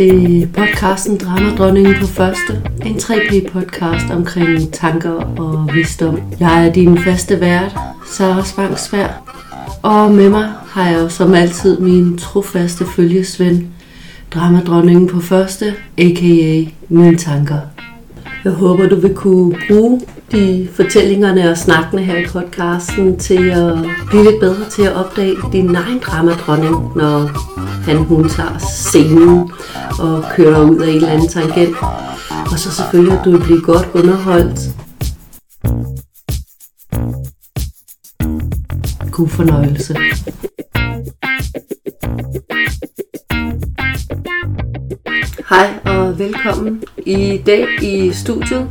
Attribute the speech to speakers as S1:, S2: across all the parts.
S1: til podcasten Dramadronningen på første. En 3P-podcast omkring tanker og visdom. Jeg er din faste vært, Sara Spangsvær. Og med mig har jeg som altid min trofaste følgesvend, Dramadronningen på første, a.k.a. mine tanker. Jeg håber, du vil kunne bruge de fortællingerne og snakkene her i podcasten til at blive lidt bedre til at opdage din egen dramadronning, når han hun tager scenen og kører ud af en eller anden tangent. Og så selvfølgelig, at du vil blive godt underholdt. God fornøjelse. Hej og velkommen i dag i studiet.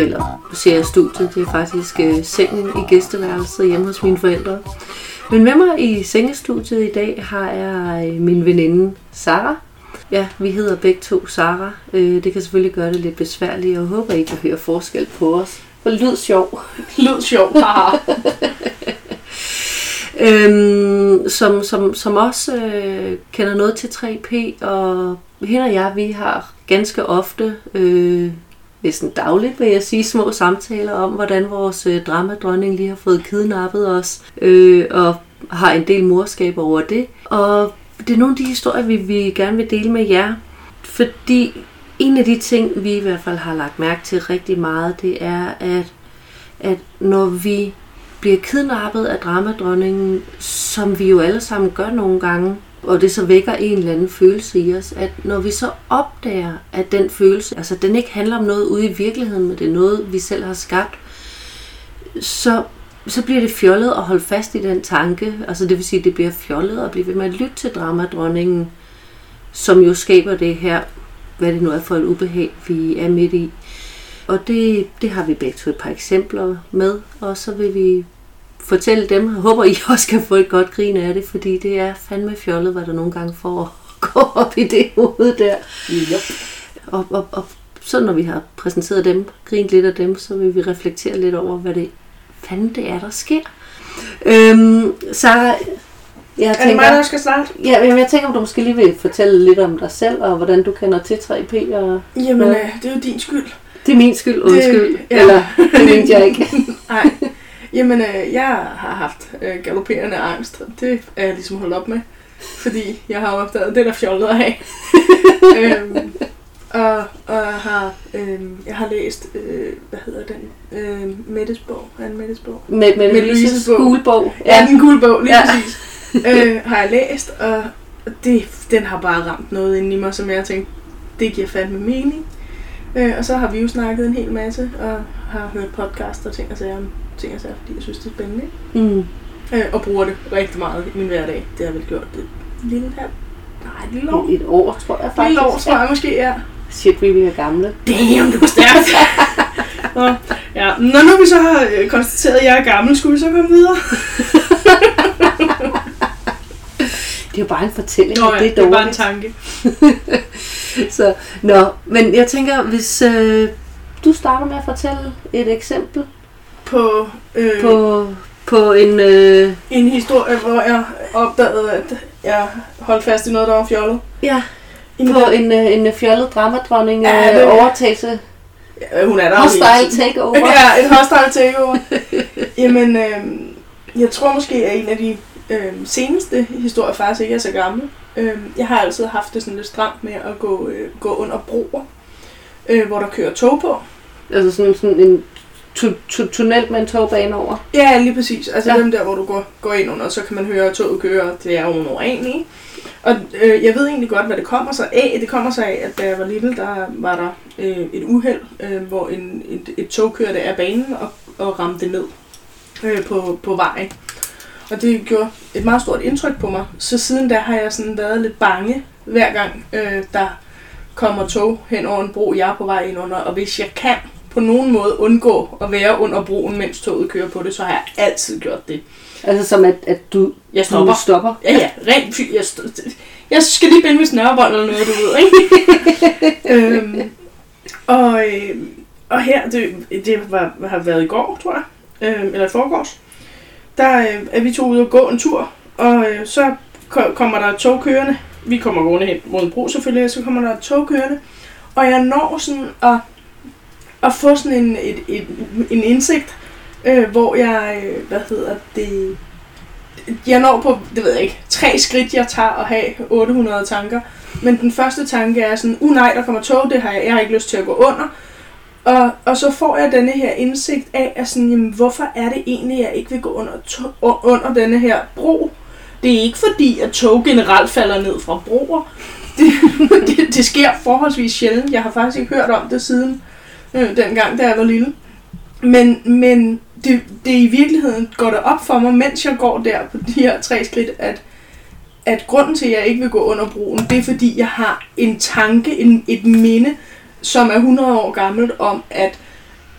S1: Eller ser jeg studiet, det er faktisk uh, sengen i gæsteværelset hjemme hos mine forældre. Men med mig i sengestudiet i dag har jeg øh, min veninde Sara. Ja, vi hedder begge to Sara. Øh, det kan selvfølgelig gøre det lidt besværligt, og jeg håber I kan høre forskel på os. For lyd sjov.
S2: Lyd sjov, haha.
S1: øhm, som, som, som også øh, kender noget til 3P, og hende og jeg, vi har ganske ofte, øh, næsten dagligt vil jeg sige, små samtaler om, hvordan vores øh, dramadronning lige har fået kidnappet os, øh, og har en del morskab over det. Og det er nogle af de historier, vi, vi gerne vil dele med jer, fordi en af de ting, vi i hvert fald har lagt mærke til rigtig meget, det er, at, at når vi bliver kidnappet af dramadronningen, som vi jo alle sammen gør nogle gange, og det så vækker en eller anden følelse i os, at når vi så opdager, at den følelse, altså den ikke handler om noget ude i virkeligheden, men det er noget, vi selv har skabt, så, så bliver det fjollet at holde fast i den tanke. Altså det vil sige, at det bliver fjollet at blive ved med at lytte til dramadronningen, som jo skaber det her, hvad det nu er for et ubehag, vi er midt i. Og det, det har vi begge to et par eksempler med, og så vil vi fortælle dem. Jeg håber, I også kan få et godt grin af det, fordi det er fandme fjollet, hvad der nogle gange får at gå op i det hoved der.
S2: Yep.
S1: Og, og, og så når vi har præsenteret dem, grint lidt af dem, så vil vi reflektere lidt over, hvad det fanden det er, der sker. Øhm, så jeg
S2: Er det
S1: tænker,
S2: mig, der skal starte?
S1: ja, jamen, jeg tænker, om du måske lige vil fortælle lidt om dig selv, og hvordan du kender til 3P. Og
S2: Jamen,
S1: Ja.
S2: øh, det er jo din skyld.
S1: Det er min skyld, undskyld.
S2: ja.
S1: Eller, det mente jeg ikke.
S2: Nej. Jamen, øh, jeg har haft øh, galopperende angst. Det er jeg ligesom holdt op med. Fordi jeg har opdaget, det er der fjollet have. øhm, og, og jeg har, øh, jeg har læst, øh, hvad hedder den? Øh, Mettes bog. En Mettes bog?
S1: Med, med,
S2: Med
S1: Louises
S2: Louises bog.
S1: skolebog.
S2: Ja, den gule bog, lige
S1: Ja.
S2: ja. præcis. øh, har jeg læst, og det, den har bare ramt noget inde i mig, som jeg tænkte, det giver fandme mening. Øh, og så har vi jo snakket en hel masse, og har hørt podcast og ting og sager om ting og sager, fordi jeg synes, det er spændende. ikke?
S1: Mm.
S2: Øh, og bruger det rigtig meget i min hverdag. Det har jeg vel gjort det lille halv. Nej, et lille år.
S1: Et år, tror jeg
S2: Et
S1: faktisk.
S2: lille år, tror jeg måske, ja.
S1: Shit, vi er gamle.
S2: Damn, det var stærkt. Nå, ja. Når nu vi så har øh, konstateret, at jeg er gammel, skulle vi så komme videre?
S1: Det er jo bare en fortælling,
S2: Nå
S1: og
S2: ja,
S1: det er
S2: det er bare en
S1: dårligt.
S2: tanke.
S1: Så, nå, men jeg tænker, hvis øh, du starter med at fortælle et eksempel
S2: På, øh,
S1: på, på en... Øh,
S2: en historie, hvor jeg opdagede, at jeg holdt fast i noget, der var fjollet.
S1: ja,
S2: I min-
S1: på en, øh, en fjollet dramadronning
S2: Ja, det-
S1: øh, overtagelse.
S2: Ja, hun er der
S1: Hostile takeover.
S2: Ja, et hostile takeover. Jamen, øh, jeg tror måske, at en af de øh, seneste historier faktisk ikke er så gamle. Øh, jeg har altid haft det sådan lidt stramt med at gå, øh, gå under broer, øh, hvor der kører tog på.
S1: Altså sådan, sådan en tu- tu- tunnel med en togbane over.
S2: Ja, lige præcis. Altså
S1: Ja.
S2: dem der, hvor du går, går ind under, så kan man høre toget køre. Det er jo nogle ikke? Og øh, jeg ved egentlig godt, hvad det kommer sig af. Det kommer sig af, at da jeg var lille, der var der øh, et uheld, øh, hvor en, et, et tog kørte af banen og, og ramte ned øh, på, på vejen. Og det gjorde et meget stort indtryk på mig. Så siden da har jeg sådan været lidt bange, hver gang øh, der kommer tog hen over en bro, jeg er på vej ind under. Og hvis jeg kan på nogen måde undgå at være under broen, mens toget kører på det, så har jeg altid gjort det.
S1: Altså som at, at du,
S2: Jeg stopper.
S1: du stopper.
S2: Ja, ja, rent fy, jeg, st- jeg skal lige binde med snørebånd eller noget, du ved, ikke? øhm, og, øh, og her, det, det var, har været i går, tror jeg, øh, eller i forgårs, der øh, er vi to ude og gå en tur, og øh, så ko- kommer der et tog kørende vi kommer gående hen mod en bro selvfølgelig, og så kommer der et tog kørende, og jeg når sådan at, at få sådan en, et, et, en indsigt, øh, hvor jeg, øh, hvad hedder det, jeg når på, det ved jeg ikke, tre skridt, jeg tager og have 800 tanker. Men den første tanke er sådan, uh nej, der kommer tog, det har jeg, jeg har ikke lyst til at gå under. Og, og så får jeg denne her indsigt af, at sådan, jamen, hvorfor er det egentlig, jeg ikke vil gå under, to- under denne her bro? Det er ikke fordi, at tog generelt falder ned fra broer. Det, det, det sker forholdsvis sjældent. Jeg har faktisk ikke hørt om det siden øh, dengang, da jeg var lille. Men, men det, det i virkeligheden går det op for mig, mens jeg går der på de her tre skridt, at, at grunden til, at jeg ikke vil gå under broen, det er fordi, jeg har en tanke, en, et minde, som er 100 år gammelt om, at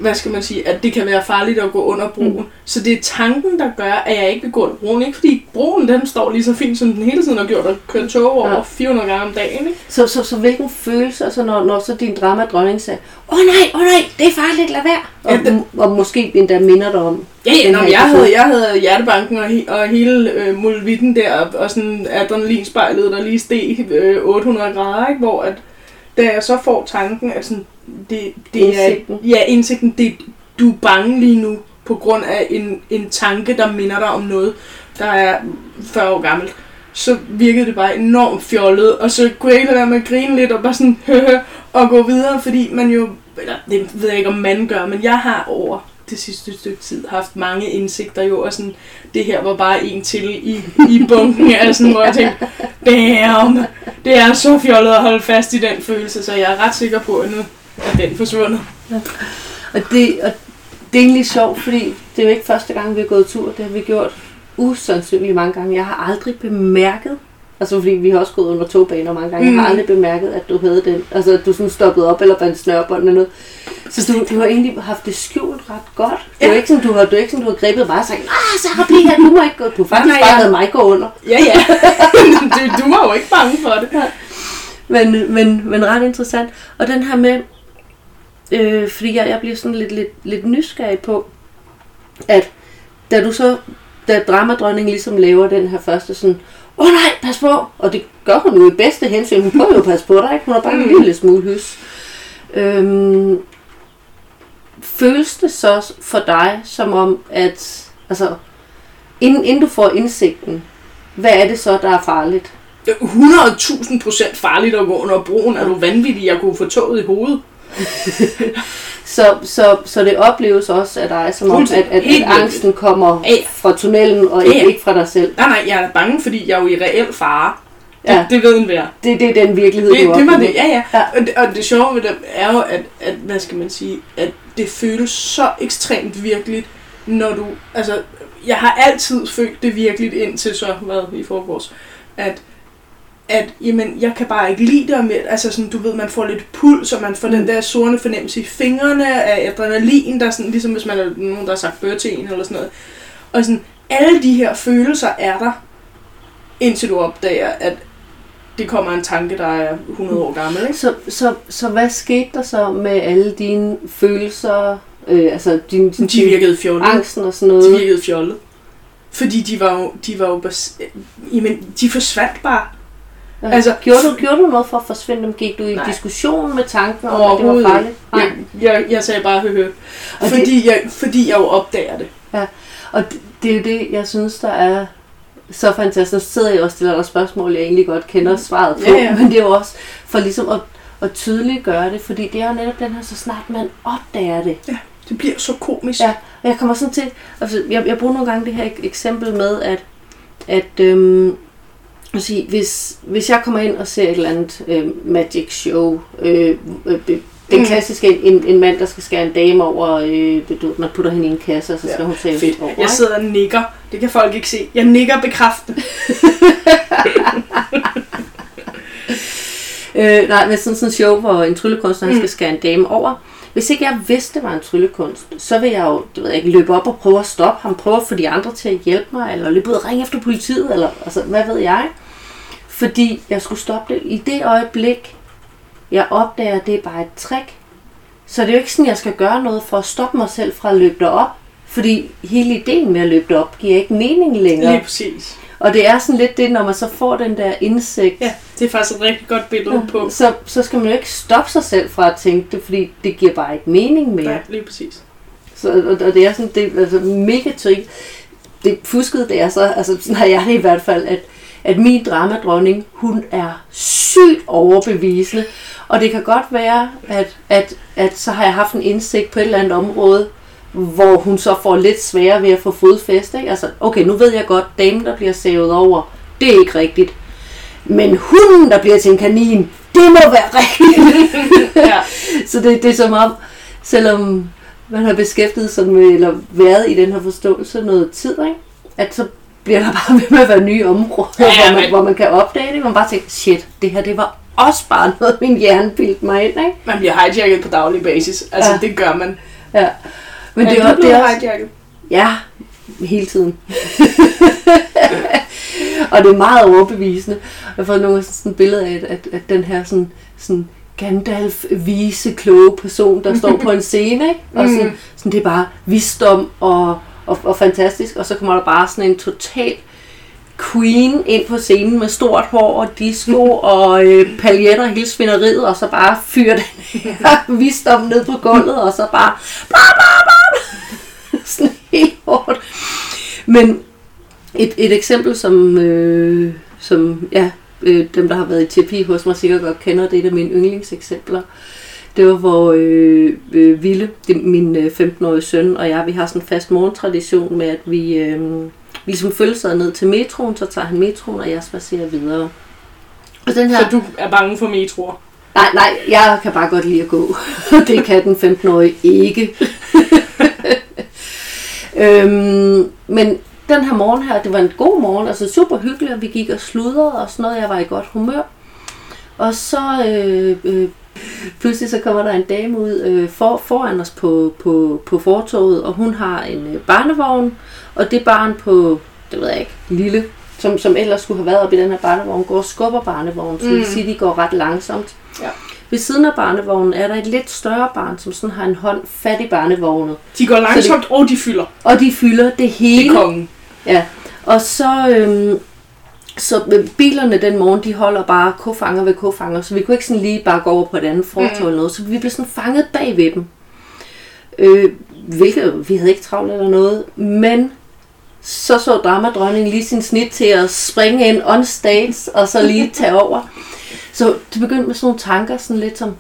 S2: hvad skal man sige, at det kan være farligt at gå under broen. Mm. Så det er tanken, der gør, at jeg ikke vil gå under broen. Ikke fordi broen, den står lige så fint, som den hele tiden har gjort, at køre tog over ja. 400 gange om dagen. Ikke?
S1: Så, så, så hvilken følelse, altså når, når så din dramadronning sagde, åh oh, nej, åh oh, nej, det er farligt, lad være. Og, ja, det... og måske endda minder dig om.
S2: Ja, ja, når jeg, havde, jeg havde hjertebanken og, he, og hele øh, mulvitten der, og, og sådan adrenalinspejlet, der lige steg øh, 800 grader, ikke? hvor at, da jeg så får tanken, at sådan, det, det indsigten. er, ja, indsigten, det, du er bange lige nu, på grund af en, en tanke, der minder dig om noget, der er 40 år gammelt. Så virkede det bare enormt fjollet, og så kunne jeg ikke lade være med at grine lidt, og bare sådan, og gå videre, fordi man jo, eller det ved jeg ikke, om man gør, men jeg har over det sidste stykke tid haft mange indsigter jo, og sådan, det her var bare en til i, i bunken af sådan, hvor jeg tænkte, damn, det er så fjollet at holde fast i den følelse, så jeg er ret sikker på, at nu er den forsvundet. Ja.
S1: Og, det, og det er egentlig sjovt, fordi det er jo ikke første gang, vi har gået tur, det har vi gjort usandsynligt mange gange. Jeg har aldrig bemærket, Altså fordi vi har også gået under togbaner mange gange. Mm. Jeg har mm. aldrig bemærket, at du havde den. Altså at du sådan stoppede op eller bandt snørbånd eller noget. Så du, du har egentlig haft det skjult ret godt. Ja. Det er ikke sådan, du har, du er ikke sådan, du har grebet bare og sagt, ah, så har blivet her, du må ikke gå. Du har faktisk Nej, bare havde mig gå under.
S2: Ja, ja. du, du var jo ikke bange for det. Ja.
S1: Men, men, men ret interessant. Og den her med, øh, fordi jeg, jeg bliver sådan lidt, lidt, lidt nysgerrig på, at da du så, da dramadronningen ligesom laver den her første sådan, åh oh, nej, pas på, og det gør hun jo i bedste hensyn, hun prøver jo at passe på dig, ikke? hun har bare en mm. lille smule hys. Øhm, føles det så for dig som om, at altså, inden, inden du får indsigten, hvad er det så, der er farligt?
S2: 100.000 procent farligt at gå under broen. Er du vanvittig, jeg kunne få toget i hovedet?
S1: så, så, så det opleves også af dig, som om, at, at, at angsten kommer fra tunnelen, og ja. ikke fra dig selv.
S2: Nej, nej, jeg er bange, fordi jeg er jo i reel fare. Det, ja. det ved en hver.
S1: Det, det er den virkelighed,
S2: det, du det var det, ja, ja. ja. Og, det, og det sjove ved det er jo, at, at, hvad skal man sige, at det føles så ekstremt virkeligt, når du, altså, jeg har altid følt det virkeligt indtil så, hvad, i forgårs, at at jamen, jeg kan bare ikke lide det, med, altså sådan, du ved, man får lidt puls, og man får mm. den der sorne fornemmelse i fingrene af adrenalin, der sådan, ligesom hvis man er nogen, der har sagt bør til en, eller sådan noget. Og sådan, alle de her følelser er der, indtil du opdager, at det kommer en tanke, der er 100 år gammel. Ikke?
S1: Så, så, så hvad skete der så med alle dine følelser, øh, altså din, din,
S2: de virkede fjollet.
S1: angsten og sådan noget?
S2: De virkede fjollet. Fordi de var jo, de var jo bas- jamen, de forsvandt bare.
S1: Ja. Altså, gjorde, du, gjorde du noget for at forsvinde dem? Gik du i nej. diskussion med tanken om, at det var farligt?
S2: Nej. Jeg, jeg, jeg sagde bare høhø. Fordi, det, jeg, fordi jeg jo opdager det.
S1: Ja, og det, det er jo det, jeg synes, der er så fantastisk. Så sidder jeg og stiller dig spørgsmål, jeg egentlig godt kender svaret på. Ja, ja. Men det er jo også for ligesom at, at tydeliggøre det, fordi det er jo netop den her, så snart man opdager det.
S2: Ja, det bliver så komisk.
S1: Ja, og jeg kommer sådan til, altså jeg, jeg bruger nogle gange det her eksempel med, at, at øhm, sige, hvis, hvis jeg kommer ind og ser et eller andet øh, magic show, øh, øh, den mm. klassiske, en, en mand, der skal skære en dame over, øh, man putter hende i en kasse, og så skal ja, hun tage over.
S2: Jeg sidder og nikker. Det kan folk ikke se. Jeg nikker bekræftende.
S1: øh, nej, men sådan, sådan en show, hvor en tryllekunstner mm. skal skære en dame over. Hvis ikke jeg vidste, det var en tryllekunst, så vil jeg jo det ved jeg ikke, løbe op og prøve at stoppe ham, prøve at få de andre til at hjælpe mig, eller løbe ud og ringe efter politiet, eller altså, hvad ved jeg. Fordi jeg skulle stoppe det. I det øjeblik, jeg opdager, at det er bare et trick, så det er jo ikke sådan, at jeg skal gøre noget for at stoppe mig selv fra at løbe derop. Fordi hele ideen med at løbe derop giver ikke mening længere.
S2: Lige præcis.
S1: Og det er sådan lidt det, når man så får den der indsigt,
S2: Ja, det er faktisk et rigtig godt billede på.
S1: så, så skal man jo ikke stoppe sig selv fra at tænke det, fordi det giver bare ikke mening mere.
S2: Nej, lige præcis.
S1: Så, og, og det er sådan, det er altså mega trick. Det fuskede, det er så, altså sådan har jeg det i hvert fald, at, at min dramadronning, hun er sygt overbevisende. Og det kan godt være, at, at, at så har jeg haft en indsigt på et eller andet område, hvor hun så får lidt sværere ved at få fodfæste. Ikke? Altså, okay, nu ved jeg godt, damen, der bliver savet over, det er ikke rigtigt. Men hunden, der bliver til en kanin, det må være rigtigt.
S2: Ja.
S1: Så det, det er som om, selvom man har beskæftiget sig med, eller været i den her forståelse noget tid, ikke? at så bliver der bare ved med at være nye områder,
S2: Ja,
S1: ja, hvor, man,
S2: men-
S1: hvor man kan opdage det. Man bare tænker, shit, det her det var også bare noget, min hjerne bildte mig ind. Ikke?
S2: Man bliver hijacket på daglig basis. Altså,
S1: Ja.
S2: ja. det gør man.
S1: Ja. Men det,
S2: er du
S1: det
S2: blevet
S1: er også,
S2: hijacket?
S1: Ja, hele tiden. og det er meget overbevisende. Jeg har fået nogle sådan et billede af, at, at, den her sådan, sådan Gandalf vise, kloge person, der står på en scene, ikke? Og sådan,
S2: Mm.
S1: sådan, det er bare visdom og, og, og fantastisk, og så kommer der bare sådan en total queen ind på scenen med stort hår og disco og øh, paljetter hele svineriet, og så bare fyrer den her visdom ned på gulvet, og så bare bla bla bla, sådan helt hårdt. Men et, et eksempel, som, øh, som ja, øh, dem, der har været i terapi hos mig, sikkert godt kender, det er et af mine yndlingseksempler. Det var, hvor øh, øh, Ville, det, er min øh, 15-årige søn, og jeg, vi har sådan en fast morgentradition med, at vi, øh, vi ligesom følger sig ned til metroen, så tager han metroen, og jeg spacerer videre. Og den her,
S2: Så du er bange for metroer?
S1: Nej, nej, jeg kan bare godt lide at gå. det kan den 15-årige ikke. øhm, men den her morgen her, det var en god morgen, altså super hyggelig, og vi gik og sludrede og sådan noget, jeg var i godt humør. Og så øh, øh, pludselig så kommer der en dame ud øh, for, foran os på, på, på fortoget, og hun har en øh, barnevogn, og det barn på, det ved jeg ikke, lille, som, som ellers skulle have været oppe i den her barnevogn, går og skubber barnevognen, så det vil
S2: Mm.
S1: sige, at de går ret langsomt.
S2: Ja.
S1: Ved siden af barnevognen er der et lidt større barn, som sådan har en hånd fat i barnevognet.
S2: De går langsomt, og de fylder.
S1: Og de fylder det
S2: Det
S1: hele.
S2: er kongen.
S1: Ja, og så, øhm, så bilerne den morgen, de holder bare kofanger ved kofanger, så vi kunne ikke sådan lige bare gå over på et andet fortov
S2: Mm.
S1: eller noget, så vi blev sådan fanget bag ved dem. Øh, hvilket, vi havde ikke travlt eller noget, men så så dramadronningen lige sin snit til at springe ind on stage, og så lige tage over. Så det begyndte med sådan nogle tanker, sådan lidt som,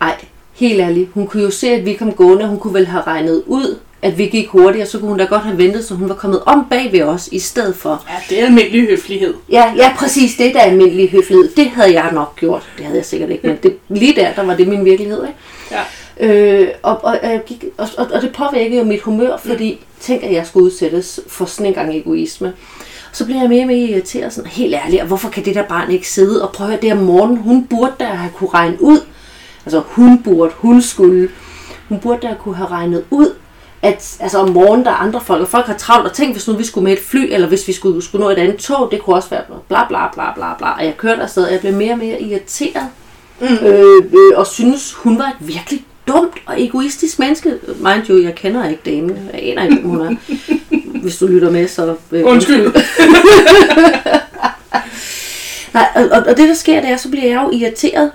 S1: ej, helt ærligt, hun kunne jo se, at vi kom gående, hun kunne vel have regnet ud, at vi gik hurtigere, så kunne hun da godt have ventet, så hun var kommet om bag ved os, i stedet for.
S2: Ja, det er almindelig høflighed.
S1: Ja, ja, præcis, det der er almindelig høflighed, det havde jeg nok gjort. Det havde jeg sikkert ikke, men det, lige der, der var det min virkelighed, ikke?
S2: Ja.
S1: Øh, og, og, jeg gik, og, og, og det påvirkede jo mit humør, fordi tænk, at jeg skulle udsættes for sådan en gang egoisme. Så blev jeg mere og mere irriteret, sådan helt ærligt, og hvorfor kan det der barn ikke sidde og prøve at det om morgenen, hun burde da have kunne regne ud, altså hun burde, hun skulle, hun burde da kunne have regnet ud, at altså om morgenen der er andre folk, og folk har travlt, og tænk hvis nu vi skulle med et fly, eller hvis vi skulle, skulle nå et andet tog, det kunne også være bla bla bla bla bla, og jeg kørte afsted, og jeg blev mere og mere irriteret,
S2: Mm.
S1: øh, øh, og synes hun var et virkelig dumt og egoistisk menneske. Mind you, jeg kender ikke damen, jeg aner ikke, hun er. Hvis du lytter med, så... Øh,
S2: Undskyld.
S1: Nej, og, og, og det der sker, det er, så bliver jeg jo irriteret.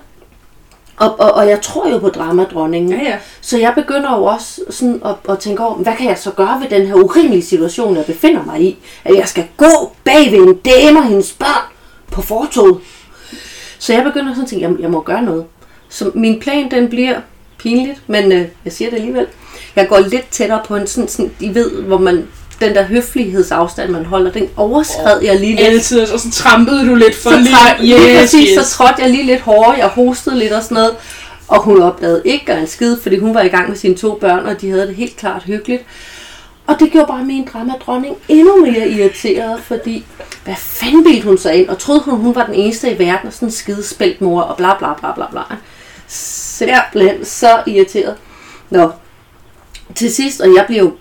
S1: Og, og, og jeg tror jo på dramadronningen.
S2: Ja, ja.
S1: Så jeg begynder jo også sådan at, at tænke over, hvad kan jeg så gøre ved den her urimelige situation, jeg befinder mig i? At jeg skal gå bag ved en dame og hendes børn på fortoget. Så jeg begynder sådan at tænke, jeg, jeg må gøre noget. Så min plan, den bliver pinligt, men øh, jeg siger det alligevel. Jeg går lidt tættere på en sådan, sådan I ved, hvor man, den der høflighedsafstand, man holder, den overskred jeg lige lidt.
S2: Altid, og så trampede du lidt for
S1: Så,
S2: lige.
S1: træk, lige
S2: Yes,
S1: præcis,
S2: yes.
S1: så trådte jeg lige lidt hårdere, jeg hostede lidt og sådan noget. Og hun opdagede ikke en skid, fordi hun var i gang med sine to børn, og de havde det helt klart hyggeligt. Og det gjorde bare min dramadronning endnu mere irriteret, fordi hvad fanden bildte hun sig ind, og troede hun, hun var den eneste i verden, og sådan en skidespældt mor, og bla bla bla bla bla. Simpelthen så irriteret. Nå, til sidst, og jeg blev jo,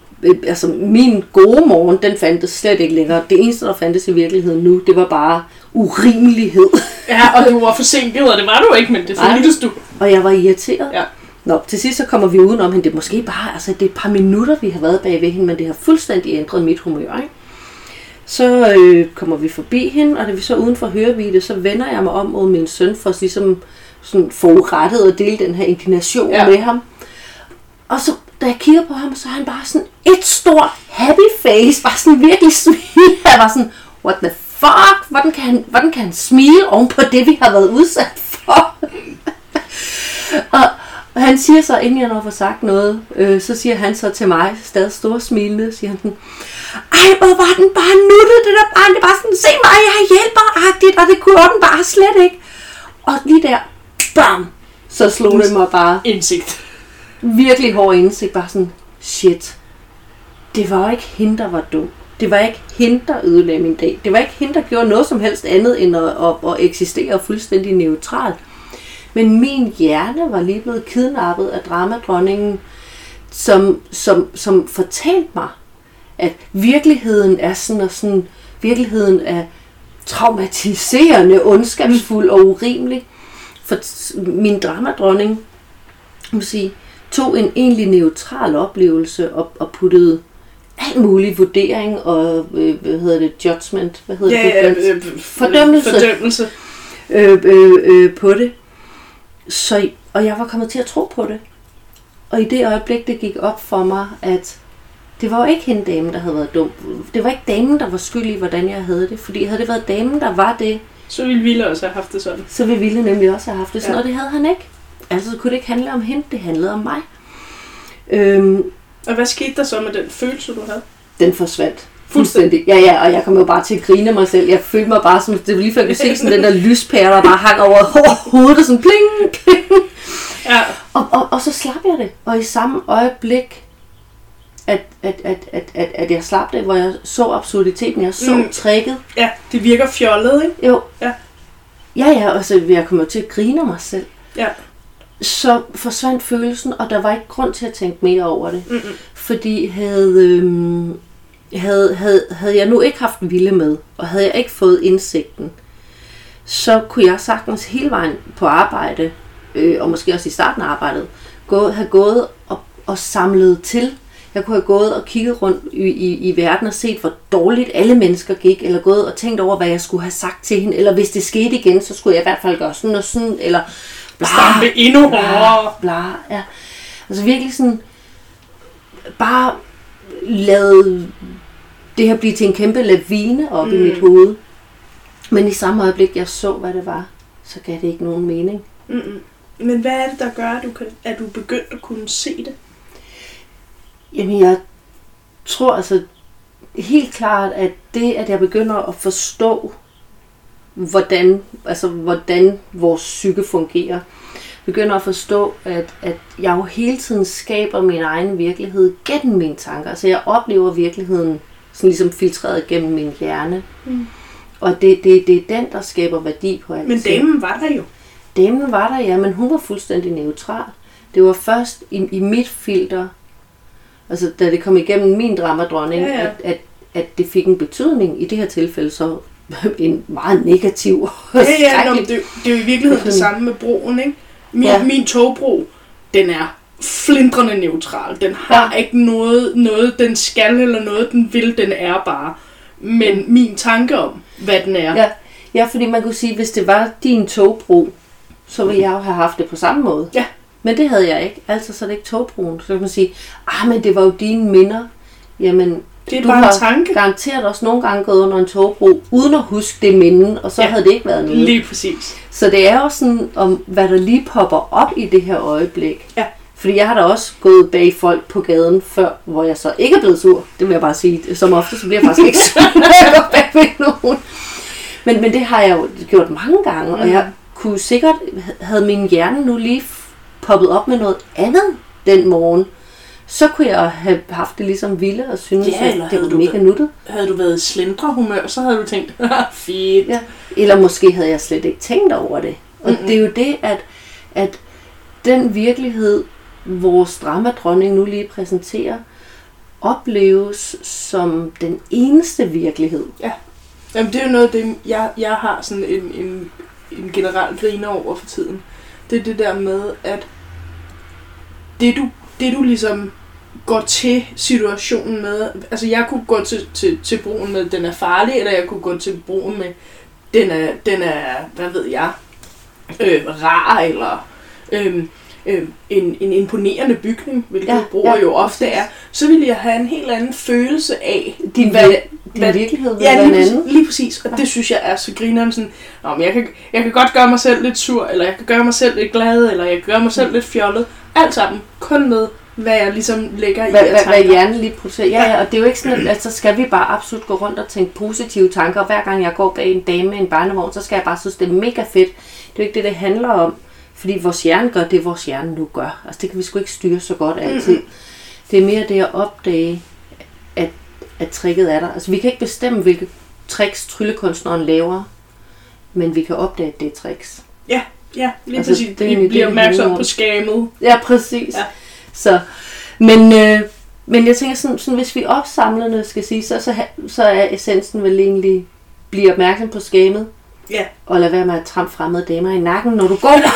S1: altså min gode morgen, den fandtes slet ikke længere. Det eneste, der fandtes i virkeligheden nu, det var bare urimelighed.
S2: Ja, og du var forsinket, og det var du ikke, men det føltes du.
S1: Og jeg var irriteret.
S2: Ja.
S1: Nå, til sidst så kommer vi udenom hende. Det er måske bare, altså det er et par minutter, vi har været bag ved hende, men det har fuldstændig ændret mit humør, ikke? Så øh, kommer vi forbi hende, og da vi så uden for hørevide, så vender jeg mig om mod min søn for at ligesom sådan forurettet og dele den her indignation
S2: ja.
S1: med ham. Og så, da jeg kigger på ham, så er han bare sådan et stort happy face, bare sådan virkelig smil. Jeg var sådan, what the fuck? Hvordan kan han, hvordan kan han smile oven på det, vi har været udsat for? og, og han siger så, inden jeg når får sagt noget, øh, så siger han så til mig, stadig stor smilende, siger han sådan, ej, hvor var den bare nuttet, det der barn, det var sådan, se mig, jeg hjælper-agtigt, og det kunne den bare slet ikke. Og lige der, bam, så slog det mig bare
S2: Indsigt
S1: virkelig hård indsigt, bare sådan, shit, det var ikke hende, der var dum. Det var ikke hende, der ødelagde min dag. Det var ikke hende, der gjorde noget som helst andet, end at, at, at eksistere fuldstændig neutralt. Men min hjerne var lige blevet kidnappet af dramadronningen, som, som, som fortalte mig, at virkeligheden er sådan og sådan, virkeligheden er traumatiserende, ondskabsfuld og urimelig. For min dramadronning, må sige, tog en egentlig neutral oplevelse og, og puttede alt mulig vurdering og, øh, hvad hedder det, judgment, hvad hedder
S2: Ja,
S1: det?
S2: ja,
S1: dansk?
S2: øh,
S1: Fordømmelse.
S2: Fordømmelse.
S1: øh, øh, øh, på det. Så, og jeg var kommet til at tro på det. Og i det øjeblik, det gik op for mig, at det var jo ikke hende dame, der havde været dum. Det var ikke damen, der var skyld i, hvordan jeg havde det. Fordi havde det været damen, der var det,
S2: Så ville Ville også have haft det sådan.
S1: så ville Ville nemlig også have haft det sådan,
S2: ja.
S1: og det havde han ikke. Altså kunne det ikke handle om hende, det handlede om mig. Øhm,
S2: Og hvad skete der så med den følelse, du havde?
S1: den forsvandt. Fuldstændig. Ja, ja, og jeg kom jo bare til at grine mig selv. Jeg følte mig bare som, det var lige før jeg kunne se sådan den der lyspære, der bare hang over hovedet, og sådan pling, pling.
S2: Ja,
S1: Og, og, og så slap jeg det. Og i samme øjeblik, at, at, at, at, at, at jeg slap det, hvor jeg så absurditeten, jeg så
S2: Mm.
S1: tricket.
S2: ja, det virker fjollet, ikke?
S1: Jo.
S2: Ja.
S1: Ja, ja, og så jeg kommer til at grine mig selv.
S2: Ja.
S1: Så forsvandt følelsen, og der var ikke grund til at tænke mere over det.
S2: Mm-mm.
S1: Fordi havde, øhm, havde, havde, havde jeg nu ikke haft Ville med, og havde jeg ikke fået indsigten, så kunne jeg sagtens hele vejen på arbejde, øh, og måske også i starten af arbejdet, gå, have gået og, og samlet til. Jeg kunne have gået og kigget rundt i, i, i verden og set, hvor dårligt alle mennesker gik, eller gået og tænkt over, hvad jeg skulle have sagt til hende, eller hvis det skete igen, så skulle jeg i hvert fald gøre sådan og sådan, eller bla,
S2: Stampe endnu hårdere.
S1: bla, ja. Altså virkelig sådan, bare lade det her blive til en kæmpe lavine op mm. i mit hoved. Men i samme øjeblik, jeg så, hvad det var, så gav det ikke nogen mening.
S2: Mm-mm. Men hvad er det, der gør, at du, kan, at du er begyndt at kunne se det?
S1: Jamen, jeg tror altså helt klart, at det, at jeg begynder at forstå, hvordan, altså, hvordan vores psyke fungerer, begynder at forstå, at, at jeg jo hele tiden skaber min egen virkelighed gennem mine tanker. Så jeg oplever virkeligheden sådan ligesom filtreret gennem min hjerne.
S2: Mm.
S1: Og det, det, det er den, der skaber værdi på alt.
S2: Men damen var der jo.
S1: Damen var der, ja, men hun var fuldstændig neutral. Det var først i, i mit filter, altså da det kom igennem min dramadronning,
S2: Ja, ja.
S1: At, at, at det fik en betydning. I det her tilfælde så en meget negativ
S2: Ja, ja, nå, men det, det er jo i virkeligheden det samme med broen, ikke? Min, ja. Min togbro, den er flindrende neutral. Den har ja. Ikke noget, noget, den skal eller noget, den vil. Den er bare. Men min tanke om, hvad den er,
S1: Ja, ja, fordi man kunne sige, hvis det var din togbro, så ville jeg jo have haft det på samme måde.
S2: Ja.
S1: Men det havde jeg ikke. Altså så er det ikke togbroen. Så kan man sige, ah, men det var jo dine minder. Jamen,
S2: det er
S1: du
S2: bare en
S1: har
S2: tanke.
S1: garanteret også nogle gange gået under en togbro, uden at huske det minde, og så
S2: Ja.
S1: havde det ikke været noget.
S2: Lige præcis.
S1: Så det er jo sådan, om hvad der lige popper op i det her øjeblik.
S2: Ja.
S1: Fordi jeg har da også gået bag folk på gaden før, hvor jeg så ikke er blevet sur. Det vil jeg bare sige. Som ofte, så bliver jeg faktisk ikke sur, når jeg går bag ved nogen. Men, men det har jeg jo gjort mange gange, og
S2: Mhm.
S1: jeg kunne sikkert, havde min hjerne nu lige poppet op med noget andet den morgen, så kunne jeg have haft det ligesom ville og synes,
S2: Ja,
S1: at det var mega
S2: været-
S1: nuttet.
S2: Havde du været i slendrehumør, så havde du tænkt, fint.
S1: Ja. Eller måske havde jeg slet ikke tænkt over det. Og mm-hmm. det er jo det, at, at den virkelighed, vores dramadronning nu lige præsenterer, opleves som den eneste virkelighed.
S2: Jamen, det er jo noget af det, jeg, jeg har sådan en, en, en generel griner over for tiden. Det er det der med, at det du, det du ligesom går til situationen med, altså jeg kunne gå til, til, til broen med, den er farlig, eller jeg kunne gå til broen med, den er, den er hvad ved jeg, øh, rar, eller øh, øh, en, en imponerende bygning, hvilket
S1: Ja,
S2: ja, broer
S1: ja,
S2: jo ofte er, så ville jeg have en helt anden følelse af,
S1: Din,
S2: hvad,
S1: din
S2: hvad-
S1: virkelighed
S2: Ja, lige,
S1: anden.
S2: præcis, lige præcis. Og det synes jeg er så grineren sådan, Nå, men jeg, kan, jeg kan godt gøre mig selv lidt sur, eller jeg kan gøre mig selv lidt glad, eller jeg kan gøre mig selv lidt fjollet. Alt sammen kun med, hvad jeg ligesom lægger i
S1: Hvad,
S2: af
S1: hvad, hvad hjernen lige producerer. Ja, ja, og det er jo ikke sådan, at så skal vi bare absolut gå rundt og tænke positive tanker. Hver gang jeg går bag en dame med en barnevogn, så skal jeg bare synes, det er mega fedt. Det er jo ikke det, det handler om. Fordi vores hjerne gør det, vores hjerne nu gør. Altså det kan vi sgu ikke styre så godt altid. Det er mere det at opdage, at, at tricket er der. Altså vi kan ikke bestemme, hvilke tricks tryllekunstneren laver. Men vi kan opdage, at det er tricks.
S2: Ja, lige
S1: Altså,
S2: præcis.
S1: det
S2: Vi bliver opmærksom
S1: om.
S2: på skammet.
S1: Ja, præcis.
S2: Ja.
S1: Så, men, øh, men jeg tænker sådan, sådan, hvis vi opsamlende skal sige, så, så, så er essensen vel egentlig, blive opmærksom på skamet,
S2: Ja,
S1: og lade være med at trampe fremmede damer i nakken, når du går der.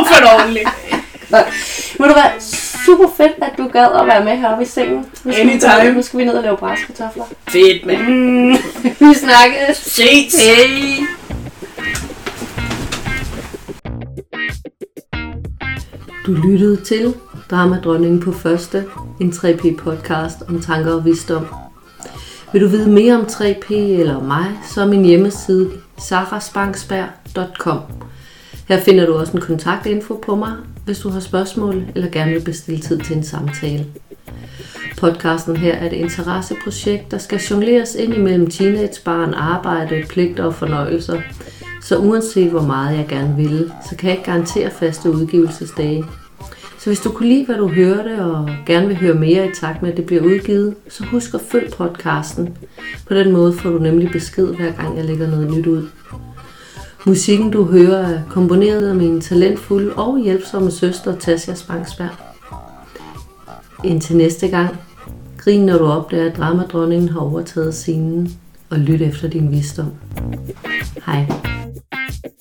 S2: opført ordentligt.
S1: Må du være super fedt, at du gad at være med heroppe i sengen. Nu skal, vi,
S2: Anytime.
S1: nu skal vi ned og lave bræskartofler.
S2: Fedt, mand.
S1: Mm, vi snakkes.
S2: Ses.
S1: Hej. Du lyttede til Dramadronningen på første, en 3P podcast om tanker og visdom. Vil du vide mere om 3P eller mig, så er min hjemmeside sarasbanksberg.com. Her finder du også en kontaktinfo på mig, hvis du har spørgsmål eller gerne vil bestille tid til en samtale. Podcasten her er et interesseprojekt, der skal jongleres ind imellem teenagebarn, arbejde, pligter og fornøjelser. Så uanset hvor meget jeg gerne vil, så kan jeg ikke garantere faste udgivelsesdage. Så hvis du kunne lide, hvad du hørte, og gerne vil høre mere i takt med, at det bliver udgivet, så husk at følg podcasten. På den måde får du nemlig besked, hver gang jeg lægger noget nyt ud. Musikken, du hører, er komponeret af min talentfulde og hjælpsomme søster, Tasja Spangsberg. Indtil næste gang, grin når du opdager, at dramadronningen har overtaget scenen, og lyt efter din visdom. Hej. Thank you.